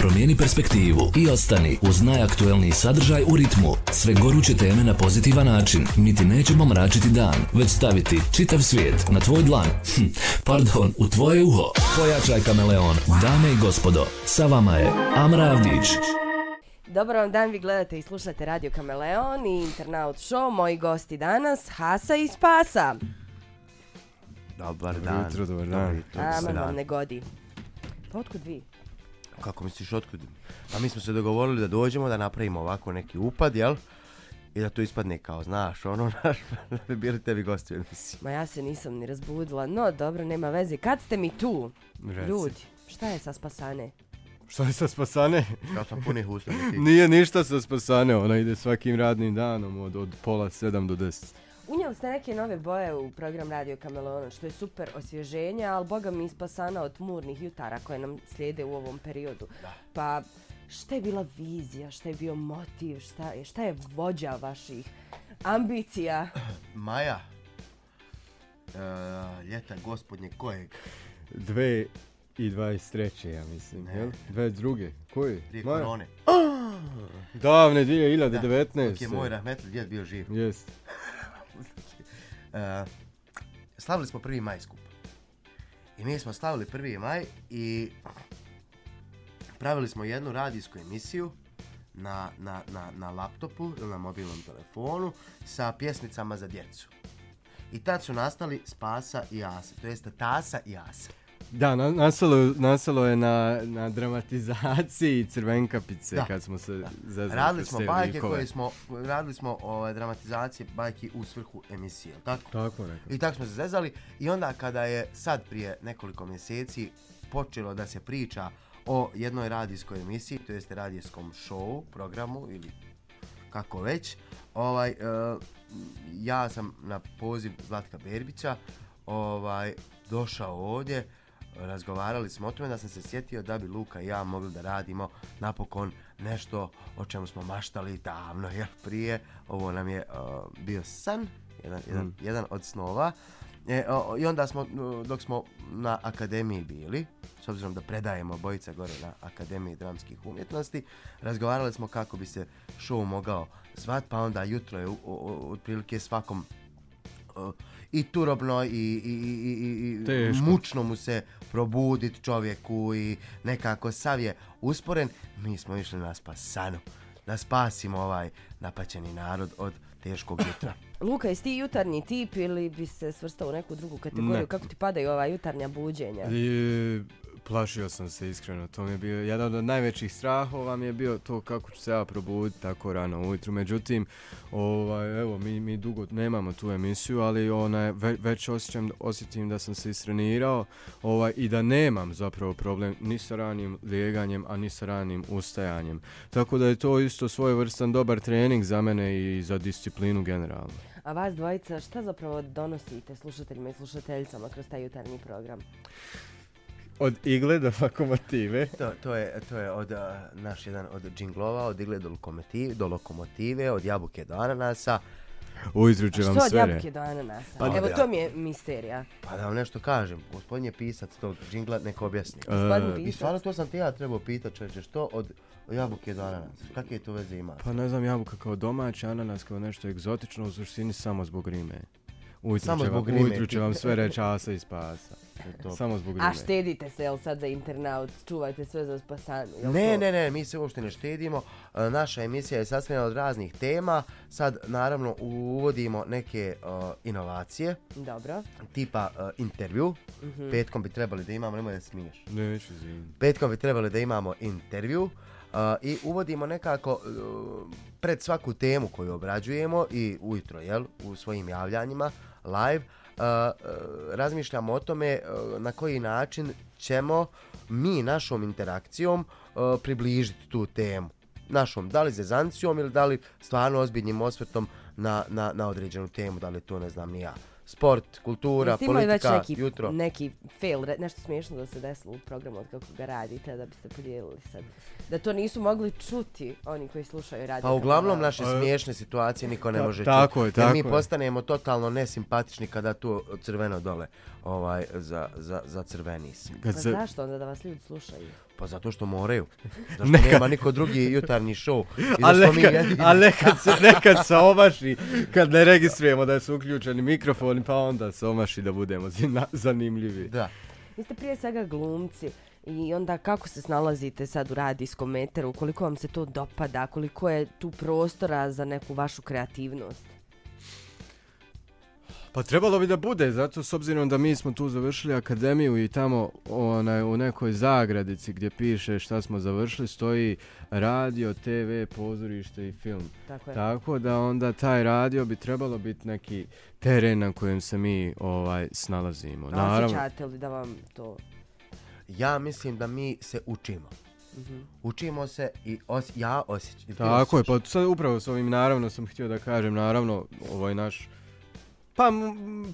Promijeni perspektivu i ostani uz najaktuelniji sadržaj u ritmu. Sve goruće teme na pozitivan način. Niti nećemo mračiti dan, već staviti čitav svijet na tvoj dlan. Hm, pardon, u tvoje uho. Pojačaj kameleon. Dame i gospodo, sa vama je Amra Avdić. Dobar vam dan, vi gledate i slušate Radio Kameleon i Internaut Show. Moji gosti danas, Hasa i Spasa. Dobar Dobro dan. jutro, dobar Dobro dan. jutro, A, dobar vam dan. ne godi. Pa otkud vi? Kako misliš otkud? A mi smo se dogovorili da dođemo da napravimo ovako neki upad, jel? I da to ispadne kao, znaš, ono naš, da bi bili tebi gosti u emisiji. Ma ja se nisam ni razbudila, no dobro, nema veze. Kad ste mi tu? Reci. Ljudi, šta je sa Spasane? Šta je sa Spasane? Ja sam punih usta. Nije ništa sa Spasane, ona ide svakim radnim danom od, od pola sedam do deset. Unijeli ste neke nove boje u program Radio Kameleona, što je super osvježenje, ali boga mi Spasana od tmurnih jutara koje nam slijede u ovom periodu. Pa šta je bila vizija, šta je bio motiv, šta je, šta je vođa vaših ambicija? Maja, e, ljeta gospodnje kojeg? Dve i 23. ja mislim, Ne. jel? Dve druge. Koji? Prije Maja? korone. Davne Da, 2019. dok je moj rahmetli djed bio živ. Jest. E, slavili smo prvi maj skup. I mi smo slavili prvi maj i pravili smo jednu radijsku emisiju na, na, na, na laptopu ili na mobilnom telefonu sa pjesmicama za djecu. I tad su nastali Spasa i Asa, to jest Tasa i Asa. Da, na, nastalo, nastalo je na, na dramatizaciji Crvenkapice Da. kad smo se zezali. Radili smo bajke likove. koje smo, radili smo ovaj, dramatizacije bajki u svrhu emisije, tako? Tako rekao. I tako smo se zezali i onda kada je sad prije nekoliko mjeseci počelo da se priča o jednoj radijskoj emisiji, to jeste radijskom showu, programu ili kako već, ovaj, e, ja sam na poziv Zlatka Berbića ovaj, došao ovdje, razgovarali smo o tome da sam se sjetio da bi Luka i ja mogli da radimo napokon nešto o čemu smo maštali davno, jer prije ovo nam je e, bio san, jedan, jedan, jedan od snova. E, o, I onda smo, o, dok smo na akademiji bili, s obzirom da predajemo bojica gore na Akademiji dramskih umjetnosti, razgovarali smo kako bi se show mogao zvat, pa onda jutro je otprilike svakom i turobno i, i, i, i, i Teško. mučno mu se probudit čovjeku i nekako sav je usporen. Mi smo išli na spasanu, da spasimo ovaj napaćeni narod od teškog jutra. Luka, jesi ti jutarnji tip ili bi se svrstao u neku drugu kategoriju? Ne. Kako ti padaju ova jutarnja buđenja? I, plašio sam se iskreno, to mi je bio jedan od najvećih strahova mi je bio to kako ću se ja probuditi tako rano ujutru. Međutim, ovaj, evo, mi, mi dugo nemamo tu emisiju, ali ona, ve, već osjećam, osjetim da sam se istrenirao ovaj, i da nemam zapravo problem ni sa ranim lijeganjem, a ni sa ranim ustajanjem. Tako da je to isto svojevrstan dobar trening za mene i za disciplinu generalno. A vas dvojica, šta zapravo donosite slušateljima i slušateljicama kroz taj jutarnji program? Od igle do lokomotive. To, to, je, to je od, naš jedan od džinglova, od igle do lokomotive, do lokomotive, od jabuke do ananasa. Će A vam što od sve jabuke do ananasa? Pa Evo, da. to mi je misterija. Pa da vam nešto kažem, gospodin je pisac tog džingla, neka objasni. Gospodin E, I stvarno to sam te ja trebao pitat čovječe, što od jabuke do ananasa? Kakve to veze ima? Pa ne znam, jabuka kao domaća, ananas kao nešto egzotično, u suštini samo zbog rime. Ujutru, Samo će, zbog vam, ujutru će vam sve reći asa i spasa. to. Samo zbog rime. A štedite se, jel sad za internaut, čuvajte sve za spasanu, jel Ne, to? ne, ne, mi se uopšte ne štedimo. E, Naša emisija je sastavljena od raznih tema. Sad, naravno, uvodimo neke e, inovacije, Dobro. tipa e, intervju. Mhm. Petkom bi trebali da imamo, nemoj da smiješ. Neću izvini. Petkom bi trebali da imamo intervju uh, i uvodimo nekako uh, pred svaku temu koju obrađujemo i ujutro, jel, u svojim javljanjima, live, uh, razmišljamo o tome uh, na koji način ćemo mi našom interakcijom uh, približiti tu temu. Našom, da li zezancijom ili da li stvarno ozbiljnim osvrtom na, na, na određenu temu, da li to ne znam ni ja. Sport, kultura, Jeste imali već politika, neki, jutro. neki fail, nešto smiješno da se desilo u programu od kako ga radite, da biste podijelili sad. Da to nisu mogli čuti oni koji slušaju radio. Pa uglavnom kanale. naše smiješne situacije niko ne Ta- može tako je, čuti. Jer tako mi je. postanemo totalno nesimpatični kada tu crveno dole ovaj, za, za, za crveni si. Kad Pa se, zašto onda da vas ljudi slušaju? Pa zato što moraju. Zašto Neka- nema niko drugi jutarnji show. I A nekad, jedini- a nekad se, nekad se omaši, kad ne registrujemo da su uključeni mikrofoni, pa onda se omaši da budemo zanimljivi. Da. Vi ste prije svega glumci i onda kako se snalazite sad u radijskom meteru, koliko vam se to dopada, koliko je tu prostora za neku vašu kreativnost? Pa trebalo bi da bude, zato s obzirom da mi smo tu završili akademiju i tamo onaj, u nekoj zagradici gdje piše šta smo završili stoji radio, TV, pozorište i film. Tako je. Tako da onda taj radio bi trebalo biti neki teren na kojem se mi ovaj snalazimo. A Naravno, Osjećate li da vam to... Ja mislim da mi se učimo. Mhm. Učimo se i os, ja osjećam. Tako je, pa sad upravo s ovim naravno sam htio da kažem, naravno ovaj naš pa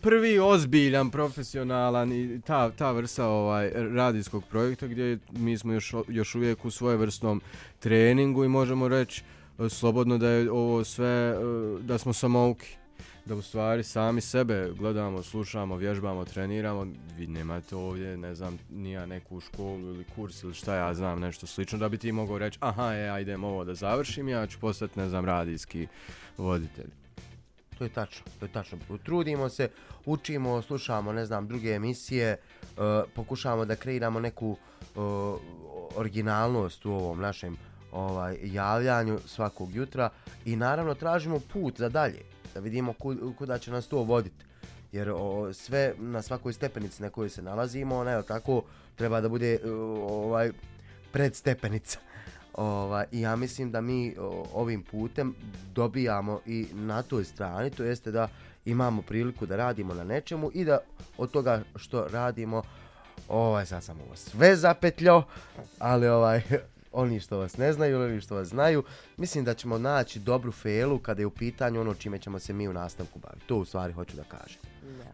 prvi ozbiljan, profesionalan i ta, ta vrsta ovaj radijskog projekta gdje mi smo još, još uvijek u svojevrsnom treningu i možemo reći e, slobodno da je ovo sve, e, da smo samouki. Da u stvari sami sebe gledamo, slušamo, vježbamo, treniramo. Vi nemate ovdje, ne znam, nija neku školu ili kurs ili šta ja znam, nešto slično. Da bi ti mogao reći, aha, e, ajdem ovo da završim, ja ću postati, ne znam, radijski voditelj. To je tačno, to je tačno. Trudimo se, učimo, slušamo, ne znam, druge emisije, uh, pokušavamo da kreiramo neku uh, originalnost u ovom našem ovaj javljanju svakog jutra i naravno tražimo put za dalje, da vidimo kud, kuda će nas to voditi. Jer o, sve na svakoj stepenici na kojoj se nalazimo, ona je tako treba da bude o, ovaj predstepenica. Ovaj, I ja mislim da mi o, ovim putem dobijamo i na toj strani, to jeste da imamo priliku da radimo na nečemu i da od toga što radimo, ovaj sad sam ovo sve zapetljao, ali ovaj oni što vas ne znaju ili oni što vas znaju, mislim da ćemo naći dobru felu kada je u pitanju ono čime ćemo se mi u nastavku baviti. To u stvari hoću da kažem.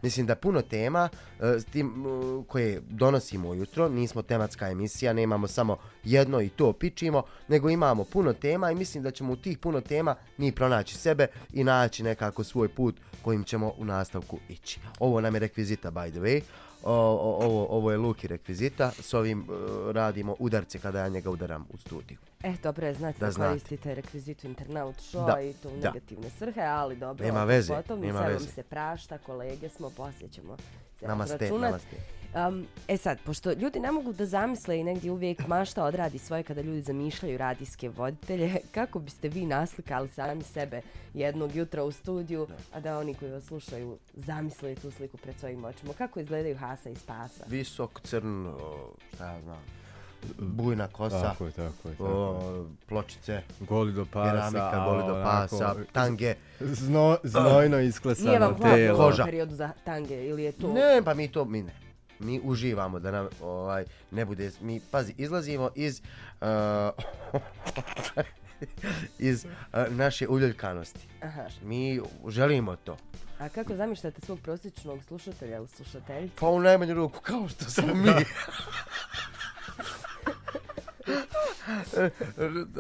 Mislim da puno tema s tim, e, koje donosimo ujutro, nismo tematska emisija, nemamo samo jedno i to pičimo, nego imamo puno tema i mislim da ćemo u tih puno tema mi pronaći sebe i naći nekako svoj put kojim ćemo u nastavku ići. Ovo nam je rekvizita by the way, o, o, ovo, ovo je Luki rekvizita, s ovim e, radimo udarce kada ja njega udaram u studiju. E, dobro je, znate Da da, koristite rekvizitu internaut show Da, i to u da. negativne svrhe, ali dobro. Nema veze, potom, nema sve veze. se prašta, kolege smo, poslije ćemo se Namaste, razračunat. namaste. Um, e sad, pošto ljudi ne mogu da zamisle i negdje uvijek mašta odradi svoje kada ljudi zamišljaju radijske voditelje, kako biste vi naslikali sami sebe jednog jutra u studiju, a da oni koji vas slušaju zamisle tu sliku pred svojim očima? Kako izgledaju Hasa i Spasa? Visok, crn, o, šta ja znam, bujna kosa, Tako je, tako je. Tako je. o, pločice, Goli do pasa, keramika, goli do onako pasa, tange. Zno, znojno Nije isklesano vam hladno u periodu za tange ili je to... Ne, pa mi to, mi ne. Mi uživamo da nam ovaj ne bude, mi pazi, izlazimo iz uh, iz uh, naše uljuljkanosti. Aha. Mi želimo to. A kako zamišljate svog prosječnog slušatelja ili slušateljice? Pa u najmanju ruku, kao što smo mi.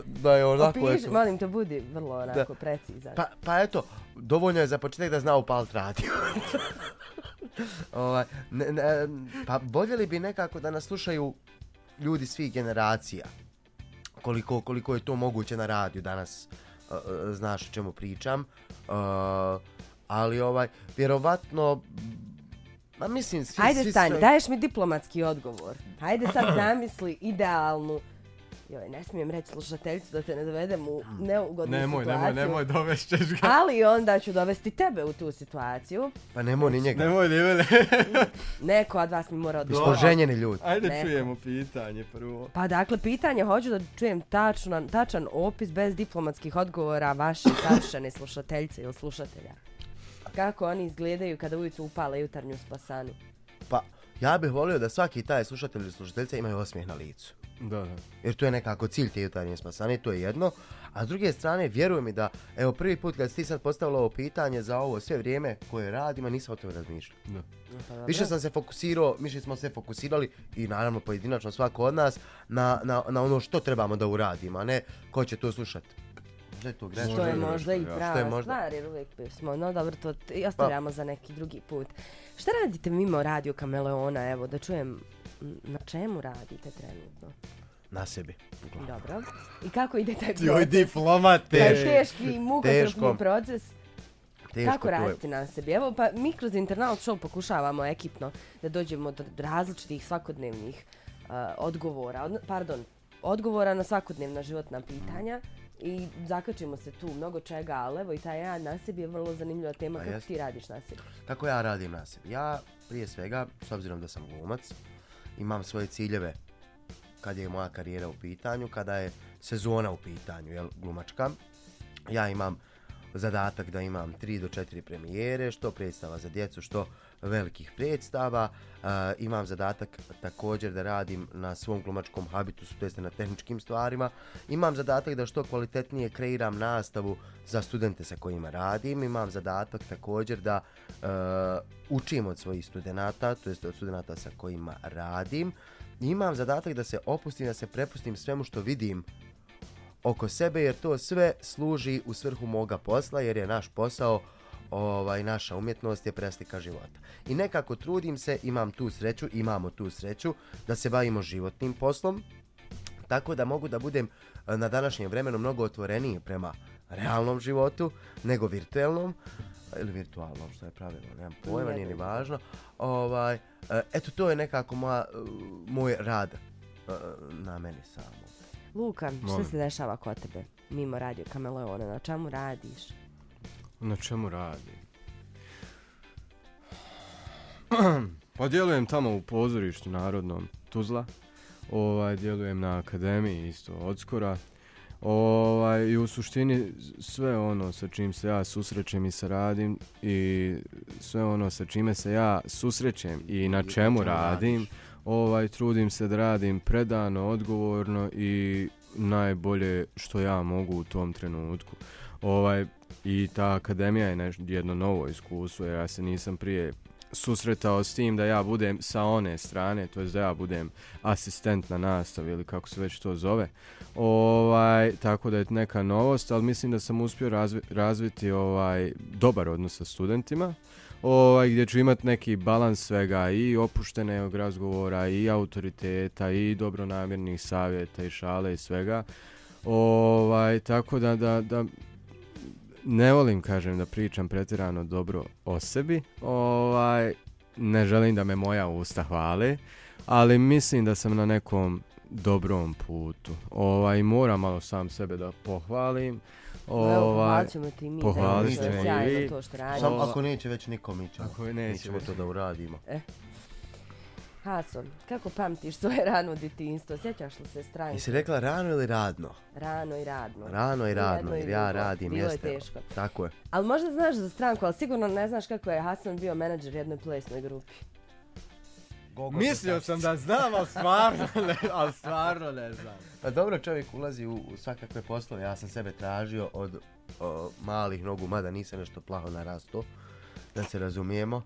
da je onako... Opiši, eto. molim te, budi vrlo onako precizan. Pa, pa eto, dovoljno je za početak da zna upalit radio. ovaj, ne, ne, pa voljeli bi nekako da nas slušaju ljudi svih generacija. Koliko, koliko je to moguće na radiju danas, uh, uh, znaš o čemu pričam. Uh, ali ovaj, vjerovatno, ma mislim, svi, Hajde svi stani, sve- daješ mi diplomatski odgovor. Hajde sad zamisli idealnu Joj, ne smijem reći slušateljicu da te ne dovedem u neugodnu Nemoj, situaciju. nemoj, nemoj, dovešćeš ga. Ali onda ću dovesti tebe u tu situaciju. Pa nemoj ni njega. Nemoj, ni mene. Neko od vas mi mora Mi smo odgovoriti. ženjeni ljudi. Ajde Neko. čujemo pitanje prvo. Pa dakle, pitanje, hoću da čujem tačan, tačan opis bez diplomatskih odgovora vaše savršene slušateljice ili slušatelja. Kako oni izgledaju kada ujutru upale jutarnju spasanu? Pa, ja bih volio da svaki taj slušatelj ili slušateljica imaju osmijeh na licu. Da, da. Jer to je nekako cilj te jutarnje spasane, to je jedno. A s druge strane, vjeruj mi da, evo prvi put kad si ti sad postavila ovo pitanje za ovo sve vrijeme koje radimo, nisam o tome razmišljao. da. Pa. Više sam se fokusirao, više smo se fokusirali i naravno pojedinačno svako od nas na, na, na ono što trebamo da uradimo, a ne ko će to slušati. Je to grešno. Što je možda i prava Što je možda- stvar, jer uvijek smo, no dobro, to i ostavljamo za neki drugi put. Šta radite mimo Radio Kameleona, evo, da čujem na čemu radite trenutno? Na sebi. Dobro. I kako ide taj proces? diplomate. Taj teški mukotrpni proces. Teško Kako to je. na sebi? Evo, pa mi kroz Internal Show pokušavamo ekipno da dođemo do različitih svakodnevnih uh, odgovora, od, pardon, odgovora na svakodnevna životna pitanja i zakačimo se tu mnogo čega, ali evo i taj rad na sebi je vrlo zanimljiva tema Pa kako jest. ti radiš na sebi. Kako ja radim na sebi? Ja prije svega, s obzirom da sam glumac, imam svoje ciljeve kad je moja karijera u pitanju, kada je sezona u pitanju, jel, glumačka. Ja imam zadatak da imam 3 do 4 premijere, što predstava za djecu, što velikih predstava. Uh, imam zadatak također da radim na svom glumačkom habitusu, to jest na tehničkim stvarima. Imam zadatak da što kvalitetnije kreiram nastavu za studente sa kojima radim. Imam zadatak također da uh, učim od svojih studenata, to jest od studenata sa kojima radim. Imam zadatak da se opustim, da se prepustim svemu što vidim oko sebe jer to sve služi u svrhu moga posla jer je naš posao ovaj naša umjetnost je preslika života. I nekako trudim se, imam tu sreću, imamo tu sreću da se bavimo životnim poslom. Tako da mogu da budem e, na današnjem vremenu mnogo otvoreniji prema realnom životu nego virtualnom ili virtualnom, što je pravilno, nemam pojma, nije ni važno. Ovaj, e, eto, to je nekako moja, moj rad na meni samo. Luka, Molim. se dešava kod tebe? Mimo radio Kameleona, na čemu radiš? Na čemu radi? pa djelujem tamo u pozorištu narodnom Tuzla. Ovaj, djelujem na akademiji isto od skora. Ovaj, I u suštini sve ono sa čim se ja susrećem i sa radim i sve ono sa čime se ja susrećem i na čemu radim, ovaj, trudim se da radim predano, odgovorno i najbolje što ja mogu u tom trenutku. Ovaj, I ta akademija je neš, jedno novo iskustvo jer ja se nisam prije susretao s tim da ja budem sa one strane, to jest da ja budem asistent na nastavi ili kako se već to zove. Ovaj, tako da je neka novost, ali mislim da sam uspio razvi, razviti ovaj dobar odnos sa studentima. Ovaj, gdje ću imati neki balans svega i opuštenog razgovora i autoriteta i dobronamjernih savjeta i šale i svega. Ovaj, tako da, da, da ne volim, kažem, da pričam pretjerano dobro o sebi. Ovaj, ne želim da me moja usta hvale, ali mislim da sam na nekom dobrom putu. Ovaj, moram malo sam sebe da pohvalim. Evo, Ovaj, pohvalit ćemo ti i mi. pohvalit da je ćemo i sjajno vi. to što radiš. Samo ako neće već niko, mi ćemo, Ako mi neće ćemo već. to da uradimo. Haso, kako pamtiš svoje rano djetinjstvo? Sjećaš li se stranke? Jesi rekla rano ili radno? Rano i radno. Rano i radno, jer ja radim, Bilo jeste. je teško. Tako je. Ali možda znaš za stranku, ali sigurno ne znaš kako je Hasan bio menadžer jednoj plesnoj grupi. Mislio sam da znam, ali stvarno ne, ali stvarno ne znam. Pa dobro, čovjek ulazi u, u svakakve poslove. Ja sam sebe tražio od o, malih nogu, mada nisam nešto plaho narasto, da se razumijemo.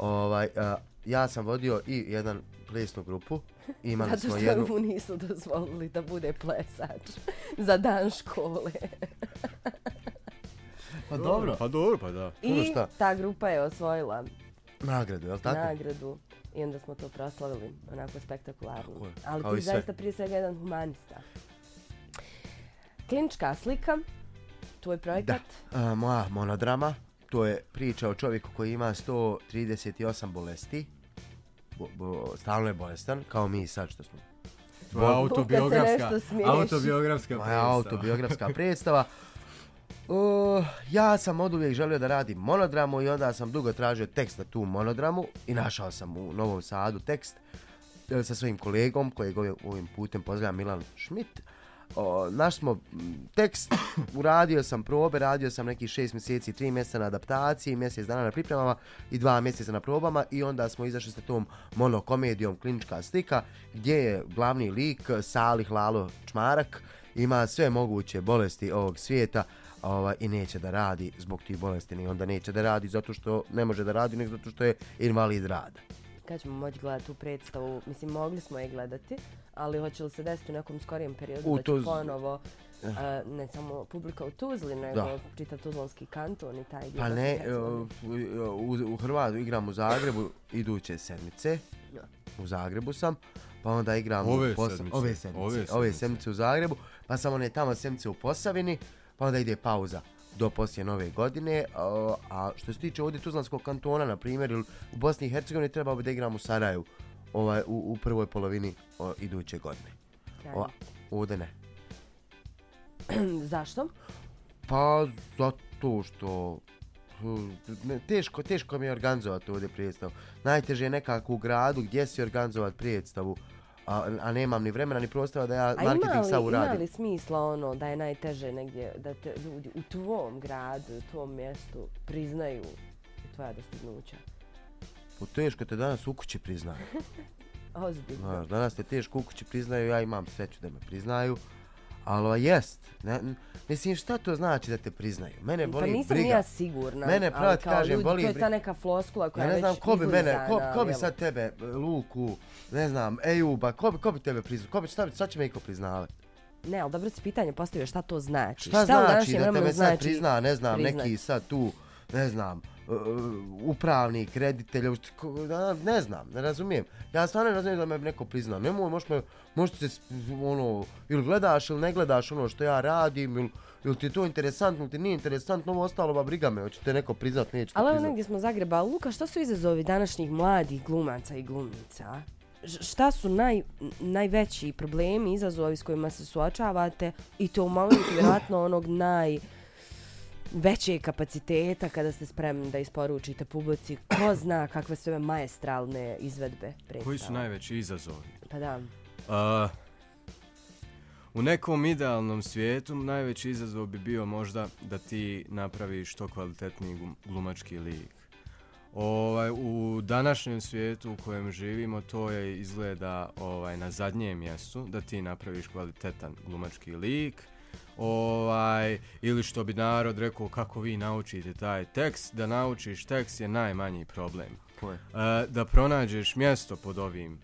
Ovaj, a, ja sam vodio i jedan plesnu grupu. Imali Zato smo što jednu... mu nisu dozvolili da bude plesač za dan škole. Pa dobro. Pa dobro, pa da. I šta? ta grupa je osvojila Nagradu, je li tako? nagradu i onda smo to proslavili onako spektakularno. Tako je, Ali kao ti zaista prije svega jedan humanista. Klinička slika, tvoj projekat. A, moja monodrama, to je priča o čovjeku koji ima 138 bolesti. Bo, bo, stalno je bolestan, kao mi sad što smo. Tvoja autobiografska, autobiografska Moja predstava. autobiografska predstava. Uh, ja sam od uvijek želio da radim monodramu i onda sam dugo tražio tekst za tu monodramu i našao sam u Novom Sadu tekst e, sa svojim kolegom kojeg ovim, ovim putem pozdravljam Milan Schmidt. O, naš smo tekst, uradio sam probe, radio sam neki šest mjeseci, tri mjeseca na adaptaciji, mjesec dana na pripremama i dva mjeseca na probama i onda smo izašli sa tom monokomedijom Klinička slika gdje je glavni lik Salih Lalo Čmarak ima sve moguće bolesti ovog svijeta ovaj, i neće da radi zbog tih bolesti, ni onda neće da radi zato što ne može da radi, nego zato što je invalid rada. Kad ćemo moći gledati tu predstavu? Mislim, mogli smo je gledati, ali hoće li se desiti u nekom skorijem periodu U da će to z- ponovo a, ne samo publika u Tuzli, nego Da. čitav Tuzlanski kanton i taj. Pa ne, Hercegovine. u, u, u Hrvatu igram u Zagrebu iduće sedmice. U Zagrebu sam. Pa onda igram u Ove Posa- sedmice. ove sedmice. Ove Ove sedmice. sedmice u Zagrebu. Pa samo one tamo sedmice u Posavini. Pa onda ide pauza do poslije nove godine. A, a što se tiče ovdje Tuzlanskog kantona, na primjer, ili u Bosni i Hercegovini trebao bi da igram u Sarajevu ovaj, u, u prvoj polovini o, iduće godine. O, ovdje ne. Zašto? Pa zato što ne, teško, teško mi je organizovati ovdje predstavu. Najteže je nekako u gradu gdje si organizovati predstavu, a, a nemam ni vremena ni prostora da ja A ima marketing li, sad ima uradim. li smisla ono da je najteže negdje da te ljudi u tvom gradu, u tvom mjestu priznaju tvoja dostignuća? Pa teško te danas u kući priznaju. Ozbiljno. Znaš, danas te teško u kući priznaju, ja imam sreću da me priznaju. Ali jest. Ne, mislim, šta to znači da te priznaju? Mene Pa boli nisam ni briga. ja sigurna. Mene, kao kažem, ljudi, boli To je ta neka floskula koja Ja ne znam ko bi mene, ko, ko bi sad tebe, e, Luku, ne znam, Ejuba, ko bi, ko bi tebe priznao? Ko bi, šta, šta će me iko priznavati? Ne, ali dobro si pitanje postavio šta to znači. Šta, u znači da tebe sad prizna, ne znam, priznat? neki sad tu, ne znam, uh, upravnik, reditelj, ne znam, ne razumijem. Ja stvarno ne razumijem da me neko prizna. Nemoj, možeš me, možeš se, ono, ili gledaš ili ne gledaš ono što ja radim, ili, ili ti je to interesantno, ili ti nije interesantno, ovo ostalo, ba briga me, hoće te neko priznat, neće te Ali priznat. negdje smo Zagreba. Luka, šta su izazovi današnjih mladih glumaca i glumica? Šta su naj, najveći problemi, izazovi s kojima se suočavate i to u momentu vjerojatno onog naj većeg kapaciteta kada ste spremni da isporučite publici ko zna kakve su ove maestralne izvedbe predstava. Koji su najveći izazovi? Pa da. A, u nekom idealnom svijetu najveći izazov bi bio možda da ti napraviš što kvalitetniji glum- glumački lik. Ovaj, u današnjem svijetu u kojem živimo to je izgleda ovaj, na zadnjem mjestu da ti napraviš kvalitetan glumački lik ovaj, ili što bi narod rekao kako vi naučite taj tekst, da naučiš tekst je najmanji problem. Ko je? E, da pronađeš mjesto pod ovim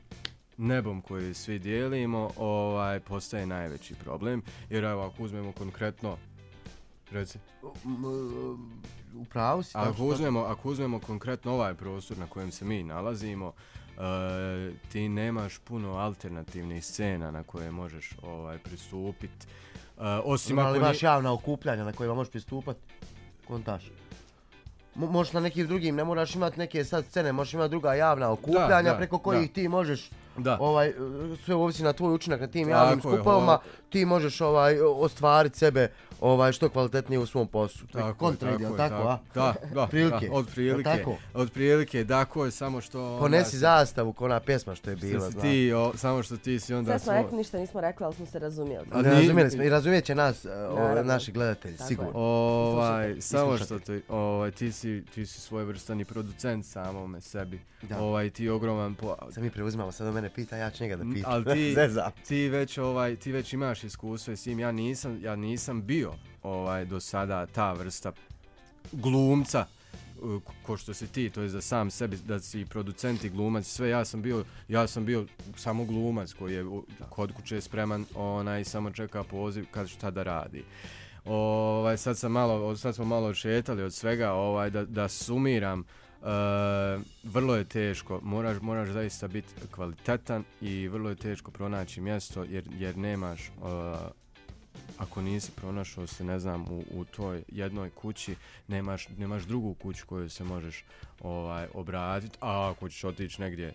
nebom koji svi dijelimo, ovaj, postaje najveći problem. Jer evo, ako uzmemo konkretno, reci, U pravu si. ako uzmemo, ako uzmemo konkretno ovaj prostor na kojem se mi nalazimo, e, ti nemaš puno alternativnih scena na koje možeš ovaj pristupiti. E, osim Ima ako imaš javna okupljanja na kojima možeš pristupati? Kontaš. Mo- možeš na nekim drugim, ne moraš imati neke sad scene, možeš imati druga javna okupljanja da, preko kojih da. ti možeš Da. ovaj, sve ovisi na tvoj učinak na tim javnim skupovima, ti možeš ovaj ostvariti sebe ovaj što kvalitetnije u svom poslu. Tako, Kontra ide, jel je, tako, a? Da, da, Prilike, da, od prilike, tako? od prilike, tako je, samo što... Ponesi si- zastavu ko ona pjesma što je što bila, znaš. ti, o, samo što ti si onda Sve smo rekli, ništa nismo rekli, ali smo se razumijeli. A Ne razumijeli smo i razumijet će nas ovaj, Naravno. naši gledatelji, Tako sigurno. Ovaj, samo što ti, ovaj, ti si, ti si svojevrstan i producent samome sebi. Da. Ovaj, ti ogroman po... Sad mi preuzimamo, sad do mene pita, ja ću njega da pitam. Ali ti, ti već ovaj, ti već imaš iskustvo i s tim, ja nisam, ja nisam bio ovaj do sada ta vrsta glumca ko što si ti, to je za sam sebi da si producent i glumac, sve ja sam bio, ja sam bio samo glumac koji je kod kuće spreman, onaj samo čeka poziv kad šta da radi. Ovaj sad sam malo, sad smo malo šetali od svega, ovaj da da sumiram Uh, vrlo je teško, moraš, moraš zaista biti kvalitetan i vrlo je teško pronaći mjesto jer, jer nemaš, uh, ako nisi pronašao se, ne znam, u, u toj jednoj kući, nemaš, nemaš drugu kuću koju se možeš ovaj obratiti, a ako ćeš otići negdje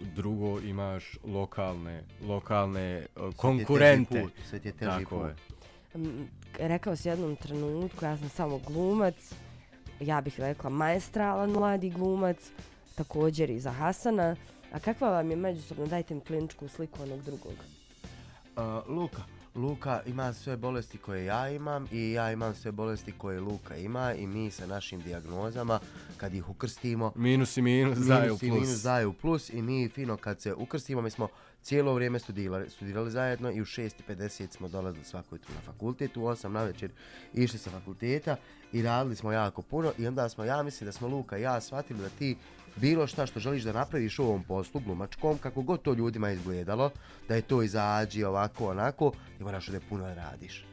drugo imaš lokalne, lokalne uh, konkurente. Sve ti je teži Znači, Tako put. je. Mm, rekao si jednom trenutku, ja sam samo glumac, ja bih rekla maestralan mladi glumac, također i za Hasana. A kakva vam je međusobno, dajte mi kliničku sliku onog drugog. Uh, Luka. Luka ima sve bolesti koje ja imam i ja imam sve bolesti koje Luka ima i mi sa našim dijagnozama kad ih ukrstimo Minus i minus, daju minus i plus. minus daju plus i mi fino kad se ukrstimo mi smo cijelo vrijeme studirali, studirali zajedno i u 6.50 smo dolazili svako jutro na fakultet, u 8 na večer išli sa fakulteta i radili smo jako puno i onda smo, ja mislim da smo Luka i ja shvatili da ti bilo šta što želiš da napraviš u ovom poslu glumačkom, kako god to ljudima izgledalo, da je to izađi ovako, onako, ti moraš ovdje puno da radiš.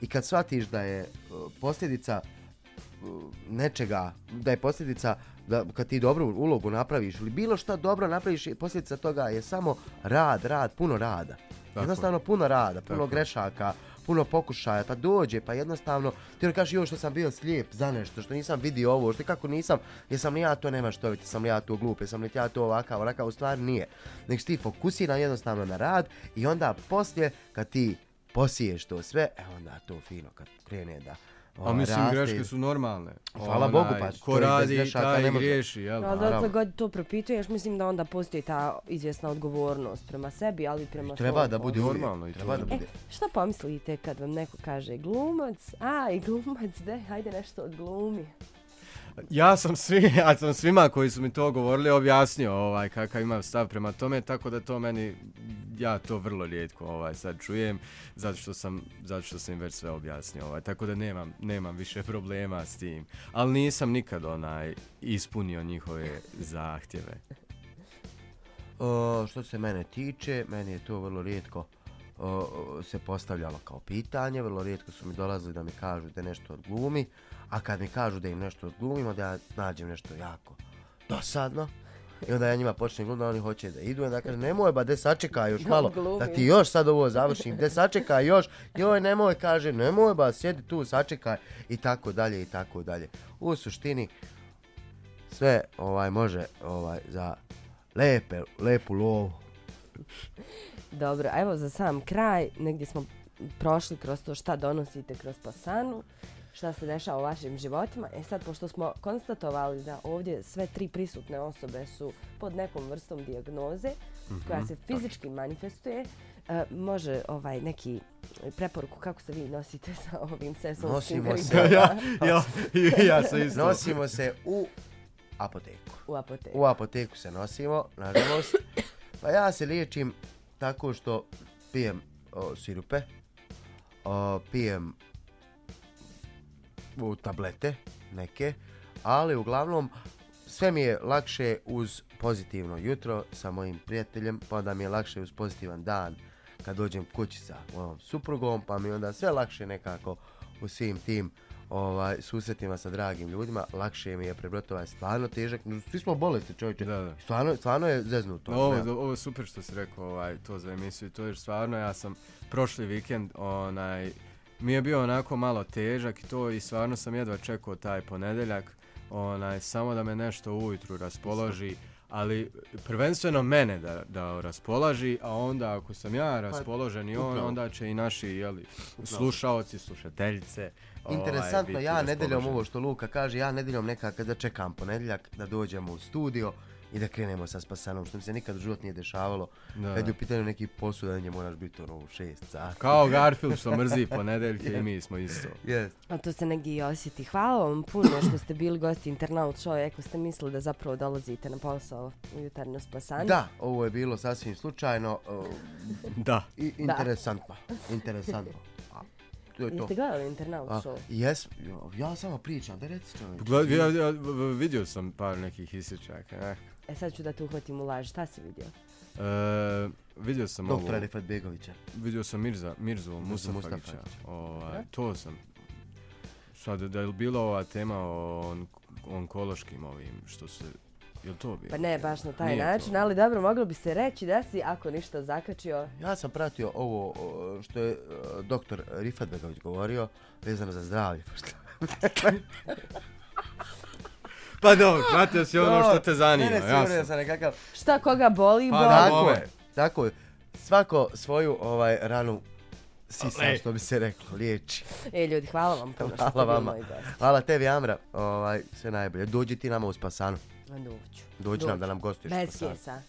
I kad shvatiš da je uh, posljedica uh, nečega, da je posljedica da kad ti dobru ulogu napraviš ili bilo šta dobro napraviš, posljedica toga je samo rad, rad, puno rada. Tako. Jednostavno puno rada, puno Tako. grešaka, puno pokušaja, pa dođe, pa jednostavno, ti kaže kažeš joj što sam bio slijep za nešto, što nisam vidio ovo, što kako nisam, jesam li ja to nema što vidjeti, sam li ja to glup, jesam li ja to ovakav, onakav, u stvari nije. Nek ti fokusiran jednostavno na rad i onda poslije, kad ti posiješ to sve, e onda to fino, kad krene da A ovaj, mislim, raste. greške su normalne. Hvala Bogu, pa Ko radi, grešaka taj ne i može. griješi, jel? Ali Naravno. dokle god to propituješ, mislim da onda postoji ta izvjesna odgovornost prema sebi, ali i prema Treba svom da bude uvijek. Normalno i Treba da E, bude. šta pomislite kad vam neko kaže glumac, a i glumac, de, hajde nešto od glumi. Ja sam svi, ja sam svima koji su mi to govorili objasnio ovaj kakav imam stav prema tome, tako da to meni ja to vrlo rijetko ovaj sad čujem zato što sam zato što sam im već sve objasnio ovaj tako da nemam nemam više problema s tim. Ali nisam nikad onaj ispunio njihove zahtjeve. O, što se mene tiče, meni je to vrlo rijetko o, se postavljalo kao pitanje, vrlo rijetko su mi dolazili da mi kažu da nešto od glumi, a kad mi kažu da im nešto od glumimo, da ja nađem nešto jako dosadno, I onda ja njima počnem glumiti, oni hoće da idu, onda kažem, nemoj ba, de sačekaj još malo, da ti još sad ovo završim, de sačekaj još, joj nemoj, kaže, nemoj ba, sjedi tu, sačekaj, i tako dalje, i tako dalje. U suštini, sve ovaj može ovaj za lepe, lepu lovu. Dobro, a evo za sam kraj, negdje smo prošli kroz to šta donosite kroz pasanu, šta se dešava u vašim životima. E sad, pošto smo konstatovali da ovdje sve tri prisutne osobe su pod nekom vrstom dijagnoze, koja se fizički manifestuje, e, može ovaj neki preporuku kako se vi nosite sa ovim sezonskim Nosimo se. ja, ja, ja sam isto. Nosimo se u apoteku. u apoteku. U apoteku se nosimo, nažalost. Pa ja se liječim tako što pijem o, sirupe, o, pijem u tablete neke, ali uglavnom sve mi je lakše uz pozitivno jutro sa mojim prijateljem, pa da mi je lakše uz pozitivan dan kad dođem kući sa mojom suprugom, pa mi onda sve lakše nekako u svim tim ovaj, susretima sa dragim ljudima, lakše mi je prebroto ovaj stvarno težak, svi smo bolesti čovječe, Da, da. Stvarno, stvarno je zeznuto. Ovo, ovo je super što si rekao ovaj, to za emisiju, to je stvarno, ja sam prošli vikend, onaj, mi je bio onako malo težak i to i stvarno sam jedva čekao taj ponedeljak, onaj, samo da me nešto ujutru raspoloži, ali prvenstveno mene da, da raspolaži, a onda ako sam ja raspoložen i on, onda će i naši jeli, slušaoci, slušateljice. ovaj, Interesantno, biti ja nedeljom ovo što Luka kaže, ja nedeljom nekako da čekam ponedjeljak da dođemo u studio i da krenemo sa Spasanom, što mi se nikad u život nije dešavalo. Da. Kad je u pitanju neki posao da nje moraš biti ono u šest sati. Kao Garfield što mrzi ponedeljke i mi smo isto. Yes. A to se negdje i osjeti. Hvala vam puno što ste bili gosti Internaut Show. Ako ste mislili da zapravo dolazite na posao u jutarnjo spasanje. Da, ovo je bilo sasvim slučajno uh, Da. i interesantno. Interesantno. To je to. Jeste gledali Internaut Show? jes, ja samo pričam, da reci čovječ. Gled, ja, ja, vidio sam par nekih isječaka. Eh. E sad ću da te uhvatim u laž. Šta si vidio? E, vidio sam ovo, Doktora Rifat Begovića. vidio sam Mirza, Mirzu Mustafagića. Ovaj, to sam. Sad, da je bila ova tema o on, onkološkim ovim, što se, je li to bilo? Pa ne baš na taj Nije to. način, ali dobro, moglo bi se reći da si, ako ništa zakačio, Ja sam pratio ovo što je doktor Rifat Begović govorio vezano za zdravlje. pošto- Pa dobro, pratio si ono što te zanima, Ne, ne, sigurno da sam nekakav... šta koga boli, Pa boli. da, Tako je, tako je. Svako svoju ovaj ranu sisa, Le. što bi se reklo, liječi. E, ljudi, hvala vam puno što ste Hvala bili vama. moji gosti. Hvala tebi, Amra. Ovaj, sve najbolje. Dođi ti nama u Spasanu. Onda uću. Dođi nam da nam gostuješ u Bez kesa.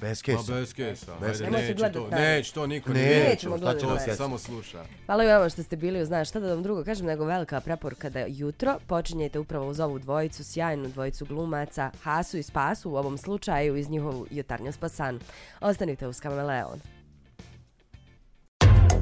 Bez Pa kesa. bez kesa, Bez kesa. Neće to, neće to niko ne Nećemo, šta na- To samo sluša. Hvala i vama što ste bili uz nas. Šta da vam drugo kažem, nego velika preporuka da jutro počinjete upravo uz ovu dvojicu, sjajnu dvojicu glumaca, Hasu i Spasu u ovom slučaju iz njihovu jutarnju spasanu. Ostanite uz Kameleon.